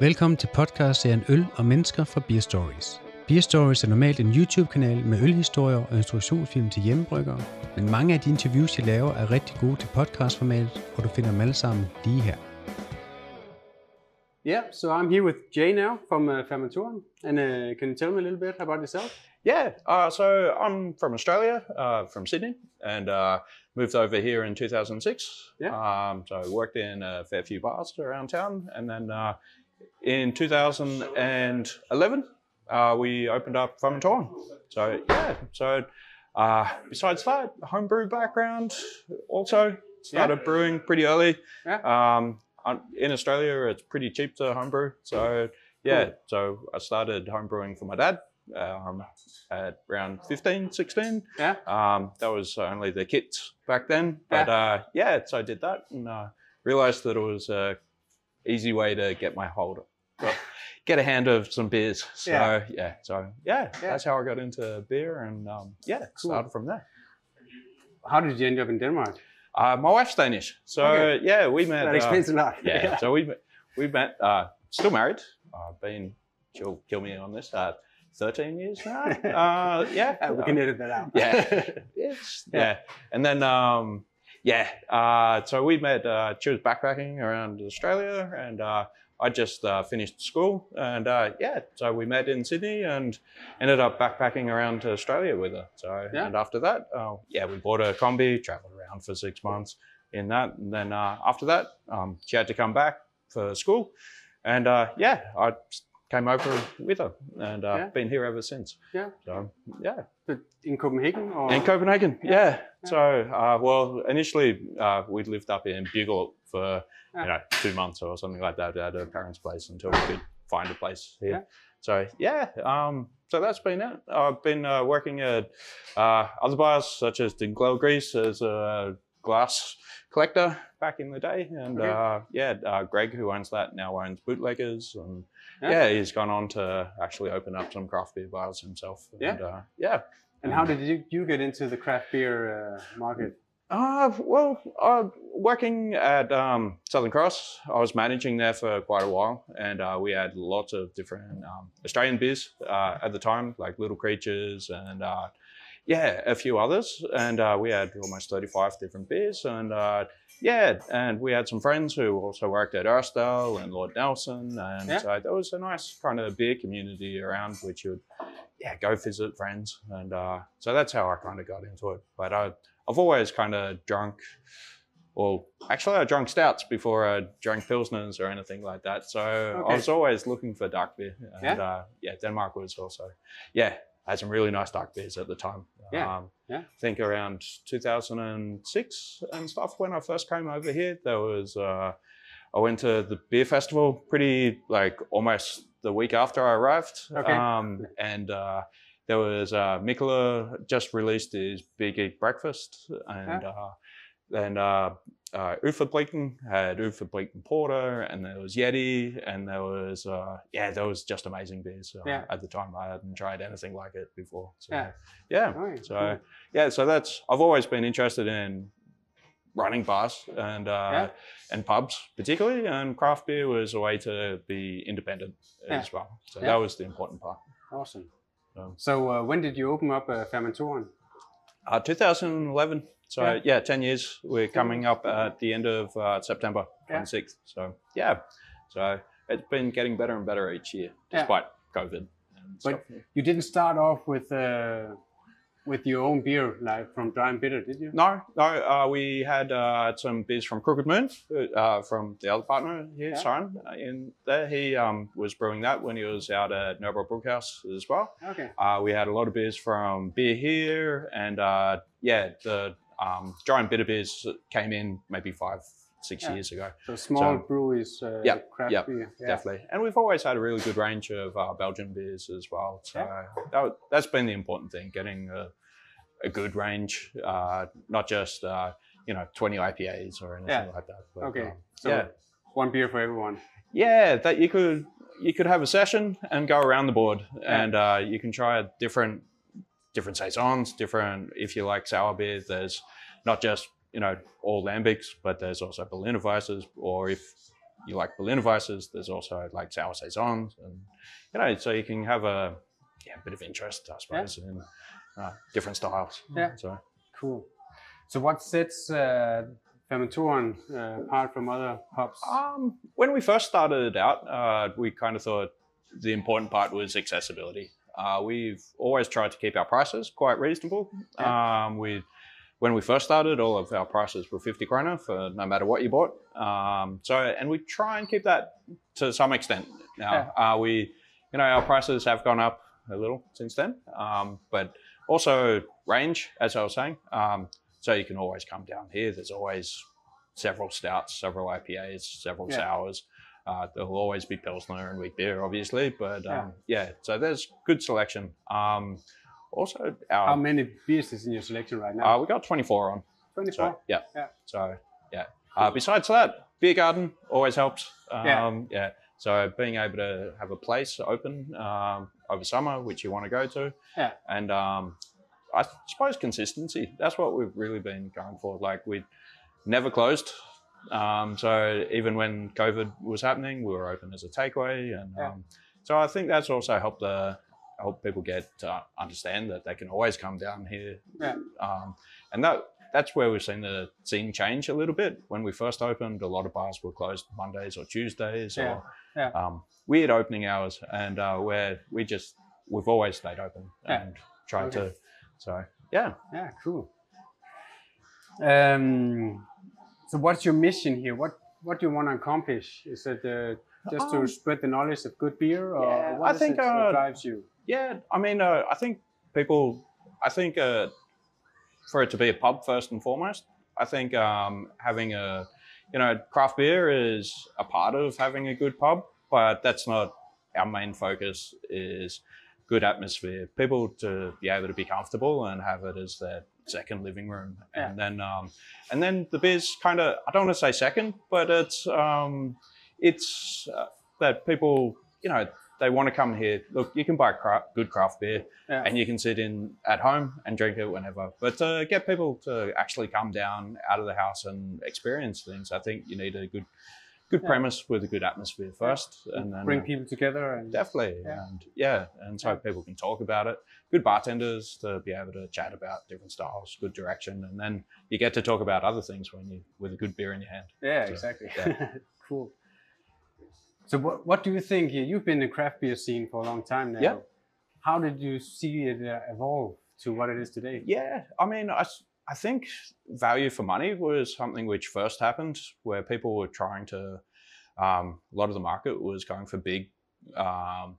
Velkommen til podcastserien Øl og Mennesker fra Beer Stories. Beer Stories er normalt en YouTube-kanal med ølhistorier og instruktionsfilm til hjemmebryggere, men mange af de interviews, jeg laver, er rigtig gode til podcastformatet, og du finder dem alle sammen lige her. Yeah, so I'm here with Jay now from uh, Fermentoren. And uh, can you tell me a little bit about yourself? Yeah, uh, so I'm from Australia, uh, from Sydney, and uh, moved over here in 2006. Yeah. Um, so I worked in a fair few bars around town, and then uh, in 2011 uh, we opened up Fermentoren. So yeah, so uh, besides that, homebrew background also started brewing pretty early. Yeah. Um, in Australia, it's pretty cheap to homebrew, so yeah, Cool. so I started homebrewing for my dad um, at around 15, 16. Yeah. Um, that was only the kits back then, but uh, yeah, so I did that and uh, realized that it was a easy way to get my hold, get a hand of some beers. So Yeah. yeah, so yeah, Yeah. that's how I got into beer, and um, yeah, Cool. started from there. How did you end up in Denmark? Uh, my wife's Danish, so Okay. yeah, we met. That uh, explains a lot. yeah, so we we met. Uh, still married. Uh, been she'll kill me on this. Uh, Thirteen years now. uh, yeah, Uh, we can edit that out. yeah, Yeah. yeah. And then, um, yeah, uh, so we met, uh, she was backpacking around Australia and, uh, I just, uh, finished school and, uh, yeah, so we met in Sydney and ended up backpacking around to Australia with her. So, Yeah. and after that, uh, yeah, we bought a combi, traveled around for six months in that. And then, uh, after that, um, she had to come back for school and, uh, yeah, I came over with her and, uh, Yeah. been here ever since. Yeah. So, yeah. In Copenhagen or In Copenhagen, yeah. So, uh, well, initially uh, we lived up in Bugle for Yeah. you know two months or something like that at a parents' place until we could find a place here. Yeah. So yeah, um, so that's been it. I've been uh, working at uh, other bars such as Dinklow Grease as a glass collector back in the day, and uh, yeah, uh, Greg who owns that now owns Bootleggers, and Yeah. yeah. he's gone on to actually open up some craft beer bars himself. Yeah. And, uh, yeah. and how did you, you get into the craft beer uh, market? Uh, well, uh, working at um, Southern Cross, I was managing there for quite a while, and uh, we had lots of different um, Australian beers uh, at the time, like Little Creatures and uh, yeah, a few others. And uh, we had almost 35 different beers, and uh, yeah, and we had some friends who also worked at Erstal and Lord Nelson, and Yeah. so there was a nice kind of beer community around which you would yeah go visit friends, and uh, so that's how I kind of got into it. But I, I've always kind of drunk. Well, actually, I drank stouts before I drank pilsners or anything like that. So Okay. I was always looking for dark beer, and Yeah. uh, yeah, Denmark was also yeah had some really nice dark beers at the time. Yeah. Um, Yeah. I think around 2006 and stuff when I first came over here, there was uh, I went to the beer festival pretty like almost the week after I arrived. Okay. Um, and uh, there was uh, Mikkeller just released his Beer Geek Breakfast, and uh, then uh, uh, had Ølfabrikken Porter, and there was Yeti, and there was uh, yeah, there was just amazing beers uh, Yeah. at the time. I hadn't tried anything like it before. So, Yeah. yeah. Yeah, So cool. yeah, so that's I've always been interested in running bars and uh, Yeah. and pubs particularly, and craft beer was a way to be independent as well. So that was the important part. Awesome. Um, So uh, when did you open up uh, Fermentoren? Uh, 2011. So Yeah. yeah. 10 years. We're coming up at the end of uh, September Yeah. 26th. So yeah, so it's been getting better and better each year, Yeah. despite COVID But stuff. you didn't start off with uh, with your own beer, like from Dry and Bitter, did you? No, no. Uh, we had uh, some beers from Crooked Moon, uh, from the other partner here, Yeah. Søren, uh, in there. He um, was brewing that when he was out at Nørrebro Bryghus as well. Okay. Uh, we had a lot of beers from Beer Here, and uh, yeah, the um, dry and bitter beers came in maybe five, six Yeah. years ago, So small So- breweries, uh, Yep, craft yep, beer. Yeah. definitely. And we've always had a really good range of uh, Belgian beers as well. So that, that's been the important thing, getting a, a good range, uh, not just uh, you know 20 IPAs or anything Yeah. like that. But, Okay. um, So yeah, one beer for everyone. yeah, that you could you could have a session and go around the board, and uh, you can try a different different saisons, different. If you like sour beers, there's not just you know all lambics, but there's also Berliner Weisses, or if you like Berliner Weisses, there's also like sour saisons, and you know, so you can have a yeah, bit of interest, I suppose, in uh, different styles. Yeah. So Cool. So what sets uh, Fermentoren uh, apart from other pubs? Um, when we first started out, uh, we kind of thought the important part was accessibility. Uh, we've always tried to keep our prices quite reasonable. Um, we, when we first started, all of our prices were 50 kroner for no matter what you bought. Um, so, and we try and keep that to some extent now. Uh, we, you know, our prices have gone up a little since then, um, but also range, as I was saying. Um, so you can always come down here. There's always several stouts, several IPAs, several Yeah. sours. Uh, there will always be Pilsner and wheat beer, obviously, but Yeah. um, yeah. So there's good selection. Um, also, our How many beers is in your selection right now? uh, we got 24 on. 24. So yeah, Yeah. So yeah. Uh, besides that, beer garden always helps. Um, Yeah. yeah. So being able to have a place open um, over summer, which you want to go to, Yeah. and um, I suppose consistency. That's what we've really been going for. Like we never closed. Um, so even when COVID was happening, we were open as a takeaway, and Yeah. um, so I think that's also helped the help people get to understand that they can always come down here. Yeah. Um, and that that's where we've seen the scene change a little bit. When we first opened, a lot of bars were closed Mondays or Tuesdays Yeah. or Yeah. Um, weird opening hours, and uh, where we just we've always stayed open and tried Okay. to. So yeah, Yeah, cool. Um, so what's your mission here? What what do you want to accomplish? Is it uh, just to Um, spread the knowledge of good beer, or yeah, what I think, it that uh, drives you? yeah. I mean, uh, I think people. I think uh, for it to be a pub first and foremost, I think um, having a, you know, craft beer is a part of having a good pub, but that's not our main focus. Is good atmosphere, people to be able to be comfortable and have it as their second living room, and then um, and then the beer's kind of I don't want to say second, but it's um, it's uh, that people you know they want to come here. Look, you can buy craft, good craft beer Yeah. and you can sit in at home and drink it whenever. But to get people to actually come down out of the house and experience things, I think you need a good good Yeah. premise with a good atmosphere first, and then Bring uh, people together and definitely Yeah. and yeah, and so people can talk about it. Good bartenders to be able to chat about different styles, good direction, and then you get to talk about other things when you with a good beer in your hand. yeah, So, exactly. yeah. cool. So what what do you think? You've been in the craft beer scene for a long time now. Yeah. How did you see it uh, evolve to what it is today? Yeah, I mean, I, I think value for money was something which first happened where people were trying to, um, a lot of the market was going for big, um,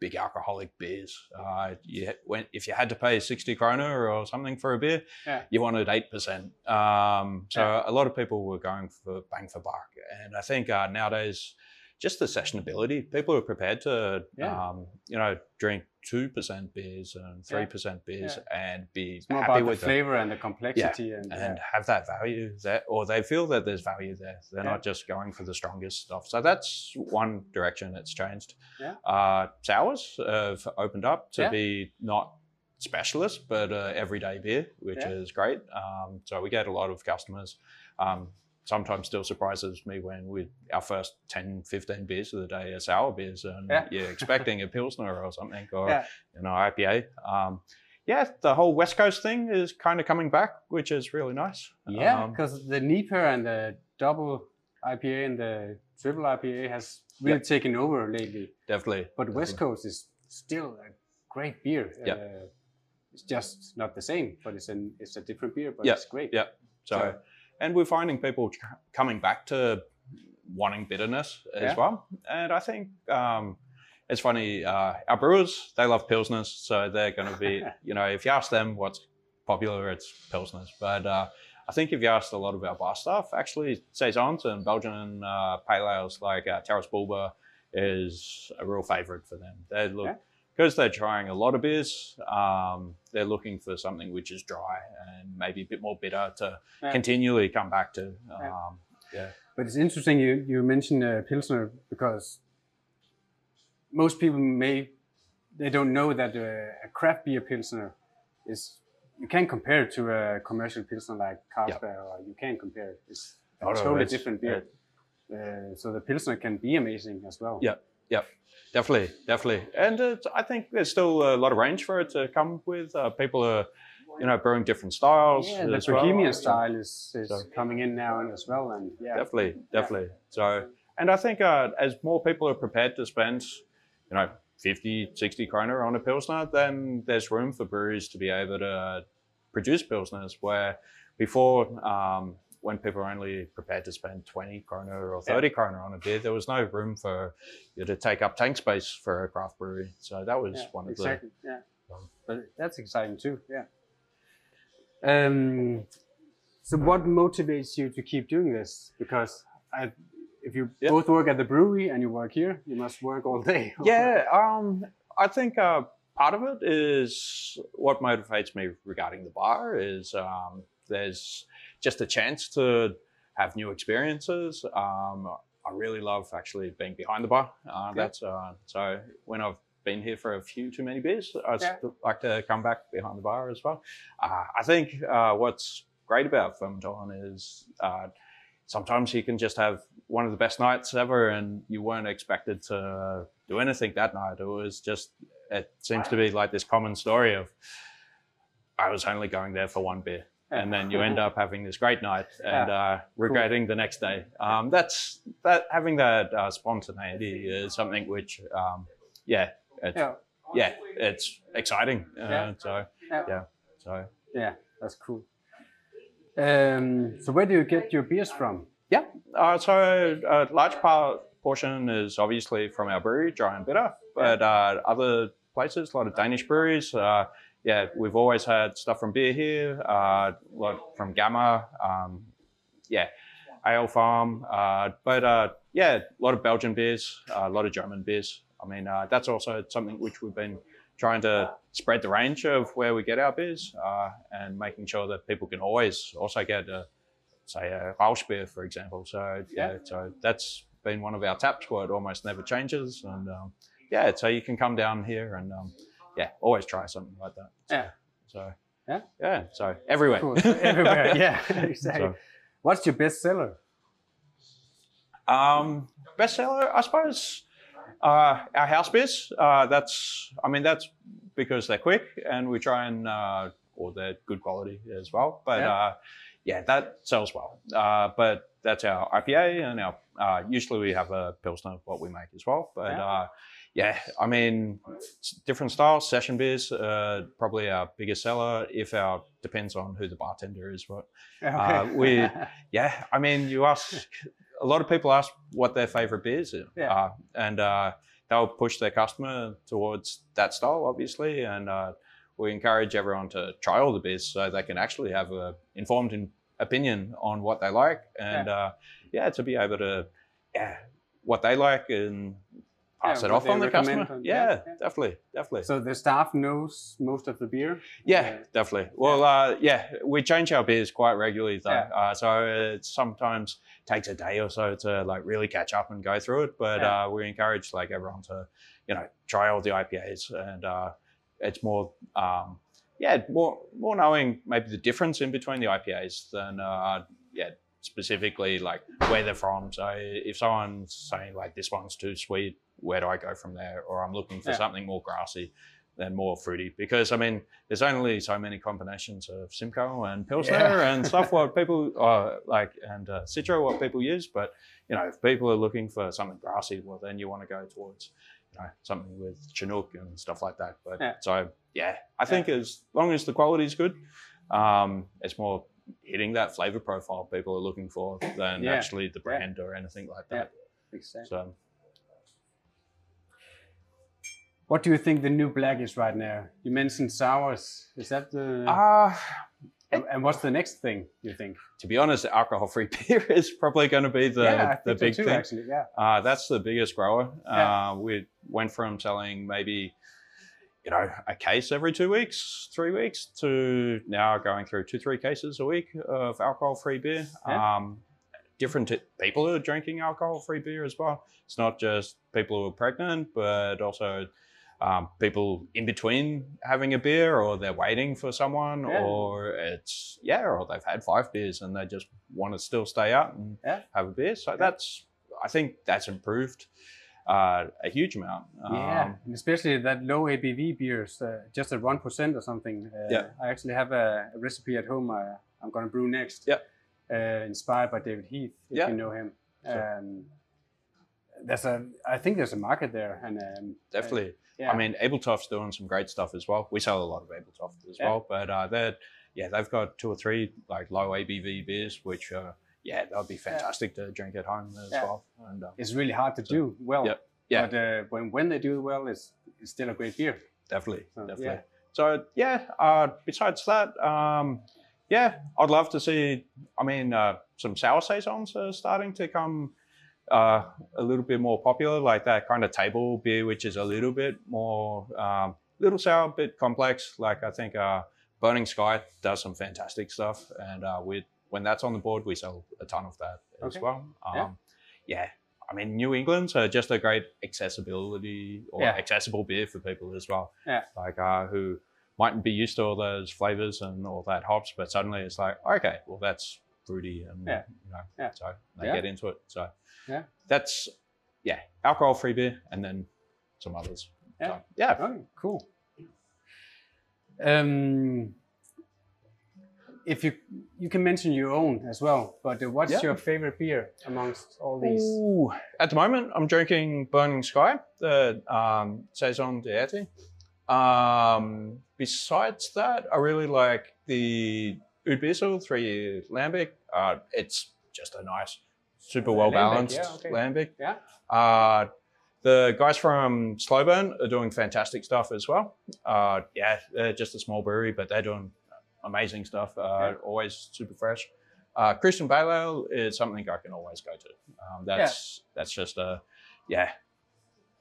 big alcoholic beers. Uh, you when, if you had to pay 60 kroner or something for a beer, Yeah. you wanted 8%. Um, so Yeah. a lot of people were going for bang for buck. And I think uh, nowadays, just the sessionability, people are prepared to, Yeah. um, you know, drink 2% beers and 3% beers and be It's more happy about the with them flavor and the complexity and, and yeah. have that value there, or they feel that there's value there. They're Yeah. not just going for the strongest stuff. So that's one direction that's changed. Yeah. Uh, sours have opened up to Yeah. be not specialist, but uh, everyday beer, which Yeah. is great. Um, so we get a lot of customers. Um, sometimes still surprises me when we our first 10, 15 beers of the day are sour beers, and Yeah. you're expecting a pilsner or something, or Yeah. you know IPA. Um, yeah, the whole West Coast thing is kind of coming back, which is really nice. Yeah, Um, because the NEIPA and the double IPA and the triple IPA has really taken over lately. definitely. But West. Coast is still a great beer. Yeah. Uh, it's just not the same, but it's an it's a different beer, but Yeah, it's great. yeah. So, So- and we're finding people coming back to wanting bitterness as Yeah. well. And I think um, it's funny. Uh, our brewers they love pilsners, so they're going to be. you know, if you ask them what's popular, it's pilsners. But uh, I think if you asked a lot of our bar staff, actually saisons and Belgian uh, pale ales like uh, Taras Boulba is a real favourite for them. They look. Yeah. Because they're trying a lot of beers, um, they're looking for something which is dry and maybe a bit more bitter to Yeah. continually come back to. Yeah. Um, yeah. But it's interesting you you mentioned uh, Pilsner because most people may they don't know that uh, a craft beer Pilsner is you can't compare it to a commercial Pilsner like Carlsberg or you can't compare it. It's a Oh, no, totally it's- different beer. it- Uh, so the pilsner can be amazing as well. Yeah, yeah, definitely, definitely. And uh, I think there's still a lot of range for it to come with. Uh, people are, you know, brewing different styles. Yeah, the well. Bohemian style is, is So- coming in now and as well, and yeah, Definitely, definitely. So, and I think uh, as more people are prepared to spend, you know, 50, 60 kroner on a Pilsner, then there's room for breweries to be able to produce Pilsners where before, um, when people were only prepared to spend 20 kroner or 30 kroner on a beer, there was no room for you to take up tank space for a craft brewery. So that was yeah, one of the. exactly. Yeah, Um, but that's exciting too. Yeah. Um, so what motivates you to keep doing this? Because I, if you Yeah. both work at the brewery and you work here, you must work all day. Yeah, um, I think uh, part of it is what motivates me regarding the bar is um, there's just a chance to have new experiences. Um, I really love actually being behind the bar. Uh, That's uh, so when I've been here for a few too many beers, I Yeah. like to come back behind the bar as well. Uh, I think uh, what's great about Fermentoren is uh, sometimes you can just have one of the best nights ever, and you weren't expected to do anything that night. It was just it seems to be like this common story of I was only going there for one beer. And then you end up having this great night and uh, regretting the next day. Um, that's that having that uh, spontaneity is something which, um, yeah, it's, Yeah. yeah, it's exciting. Uh, Yeah. So Yeah. yeah, so Yeah, that's cool. Um, so where do you get your beers from? Yeah, uh, so a large part portion is obviously from our brewery, Dry and Bitter, but uh, other places, a lot of Danish breweries. Yeah, we've always had stuff from beer here, uh, lot from Gamma, um, yeah, Ale Farm, uh, but uh, yeah, a lot of Belgian beers, uh, a lot of German beers. I mean, uh, that's also something which we've been trying to spread the range of where we get our beers uh, and making sure that people can always also get a say a Rauch beer, for example. So yeah, so that's been one of our taps where it almost never changes, and um, yeah, so you can come down here and um, yeah, always try something like that. Yeah. So Yeah? yeah, so everywhere. Cool. Everywhere. Yeah, exactly. So, What's your best seller? Um, bestseller, I suppose. Uh, our house beers. Uh, that's, I mean, that's because they're quick and we try and, uh, or they're good quality as well. But Yeah. uh, yeah, that sells well. Uh, but that's our IPA and our. Uh, usually we have a pilsner what we make as well. But Yeah. Yeah, I mean, different styles. Session beers, uh, probably our biggest seller. If our depends on who the bartender is. What Uh, we- yeah, I mean, you ask a lot of people ask what their favorite beers are, Yeah. and uh, they'll push their customer towards that style, obviously. And uh, we encourage everyone to try all the beers so they can actually have a informed in- opinion on what they like, and yeah, uh, yeah to be able to yeah what they like and pass Yeah, it off on the customer. on- yeah, yeah, yeah. definitely, definitely. so the staff knows most of the beer. Yeah, definitely. Well, uh, yeah, we change our beers quite regularly, though. Uh, so it sometimes takes a day or so to like really catch up and go through it. But uh, we encourage like everyone to, you know, try all the IPAs, and uh, it's more, um, yeah, more more knowing maybe the difference in between the IPAs than, uh, yeah, specifically like where they're from. So if someone's saying like this one's too sweet, where do I go from there? Or I'm looking for Yeah. something more grassy than more fruity because I mean there's only so many combinations of Simcoe and Pilsner Yeah. and stuff what people uh, like and uh, Citra what people use but you know if people are looking for something grassy well then you want to go towards you know something with Chinook and stuff like that but Yeah. so yeah I think as long as the quality is good um, it's more hitting that flavor profile people are looking for than Yeah. actually the brand or anything like that Exactly. so What do you think the new black is right now? You mentioned sours. Is that the? uh, and, and what's the next thing you think? to be honest, alcohol-free beer is probably going to be the, yeah, the big too, thing. actually. Yeah. Uh, that's the biggest grower. Yeah. Uh, we went from selling maybe, you know, a case every two weeks, three weeks, to now going through two, three cases a week of alcohol-free beer. Yeah. Um, different t- people are drinking alcohol-free beer as well. It's not just people who are pregnant, but also um, people in between having a beer, or they're waiting for someone, Yeah. or it's yeah, or they've had five beers and they just want to still stay out and Yeah. have a beer. So that's I think that's improved uh, a huge amount. Yeah, Um, and especially that low ABV beers, uh, just at one percent or something. Uh, Yeah. I actually have a, a recipe at home. I, I'm going to brew next. Yeah. Uh, inspired by David Heath, if Yeah. you know him. Sure. Um, there's a, I think there's a market there, and um, definitely. yeah. I mean, Abletop's doing some great stuff as well. We sell a lot of Abletop as Yeah. well, but uh, they're yeah, they've got two or three like low ABV beers, which uh, yeah, that would be fantastic to drink at home as Yeah. well. And um, it's really hard to do well. Yep. Yeah. But uh, when when they do well, it's it's still a great beer. definitely, So, definitely. yeah. So yeah, uh, besides that, um, yeah, I'd love to see. I mean, uh, some sour saisons are starting to come uh, a little bit more popular, like that kind of table beer, which is a little bit more, um, little sour, a bit complex. Like I think uh, Burning Sky does some fantastic stuff, and uh, we when that's on the board, we sell a ton of that as well. Um, Yeah. yeah. I mean, New England's are just a great accessibility or Yeah. accessible beer for people as well. Yeah. Like uh, who mightn't be used to all those flavors and all that hops, but suddenly it's like, okay, well that's fruity and Yeah. you know, so they get into it. So Yeah. that's yeah, alcohol free beer and then some others. Yeah. So, yeah. Okay, cool. Um, if you you can mention your own as well, but uh, what's Yeah. your favorite beer amongst all these? Ooh, at the moment, I'm drinking Burning Sky, the um, Saison d'Erte. Um, besides that, I really like the Oud Beersel 3 Lambic. Uh, it's just a nice, super well Lambic, balanced yeah, okay. Lambic. Yeah. Uh, the guys from Slowburn are doing fantastic stuff as well. Uh, yeah, they're just a small brewery, but they're doing amazing stuff. Uh, Yeah. Always super fresh. Uh, Christian Bale Ale is something I can always go to. Um, that's that's just a yeah.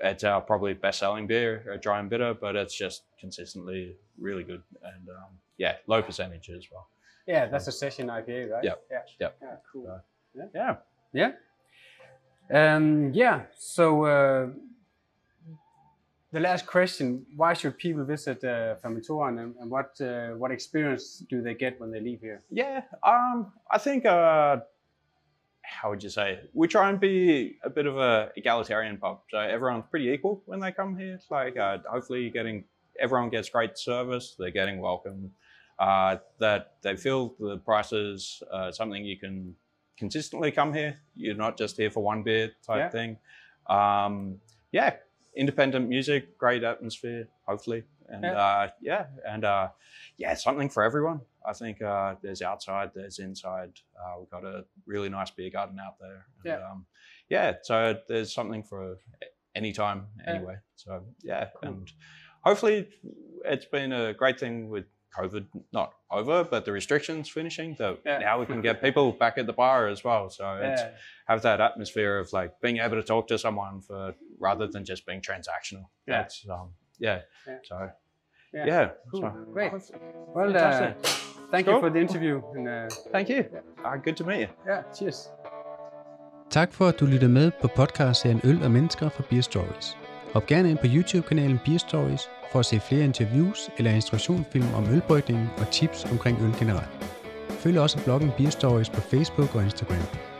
It's our probably best selling beer, a dry and bitter, but it's just consistently really good and um, yeah, low percentage as well. Yeah, that's a session IPA, right? Yep. Yeah. Yep. Yeah, cool. Yeah, Yeah. Um, yeah. So uh, the last question: Why should people visit uh, Fermentoren, and, and what uh, what experience do they get when they leave here? Yeah, um, I think uh, how would you say? We try and be a bit of a egalitarian pub, so everyone's pretty equal when they come here. It's like, uh, hopefully, getting everyone gets great service. They're getting welcome. Uh, that they feel the prices uh, something you can consistently come here. You're not just here for one beer type Yeah. thing. Um, yeah, independent music, great atmosphere, hopefully, and Yeah. uh, yeah, and uh, yeah, something for everyone. I think uh, there's outside, there's inside. Uh, we've got a really nice beer garden out there. And, Yeah. Um, yeah. So there's something for any time, Yeah. anyway. So yeah, Cool. and hopefully it's been a great thing with COVID not over, but the restrictions finishing. That Yeah. now we can get people back at the bar as well. So it's have that atmosphere of like being able to talk to someone for rather than just being transactional. Yeah. That's um, yeah. Yeah. So Yeah. yeah. Cool. So, Great. Well, uh, Fantastic. thank you for the interview. And uh, Thank you. Uh, good to meet you. yeah, cheers. Tak for, at du lytter med på podcastserien Øl og Mennesker fra Beer Stories. Hop gerne ind på YouTube-kanalen Beer Stories for at se flere interviews eller instruktionsfilm om ølbrygning og tips omkring øl generelt. Følg også bloggen Beer Stories på Facebook og Instagram.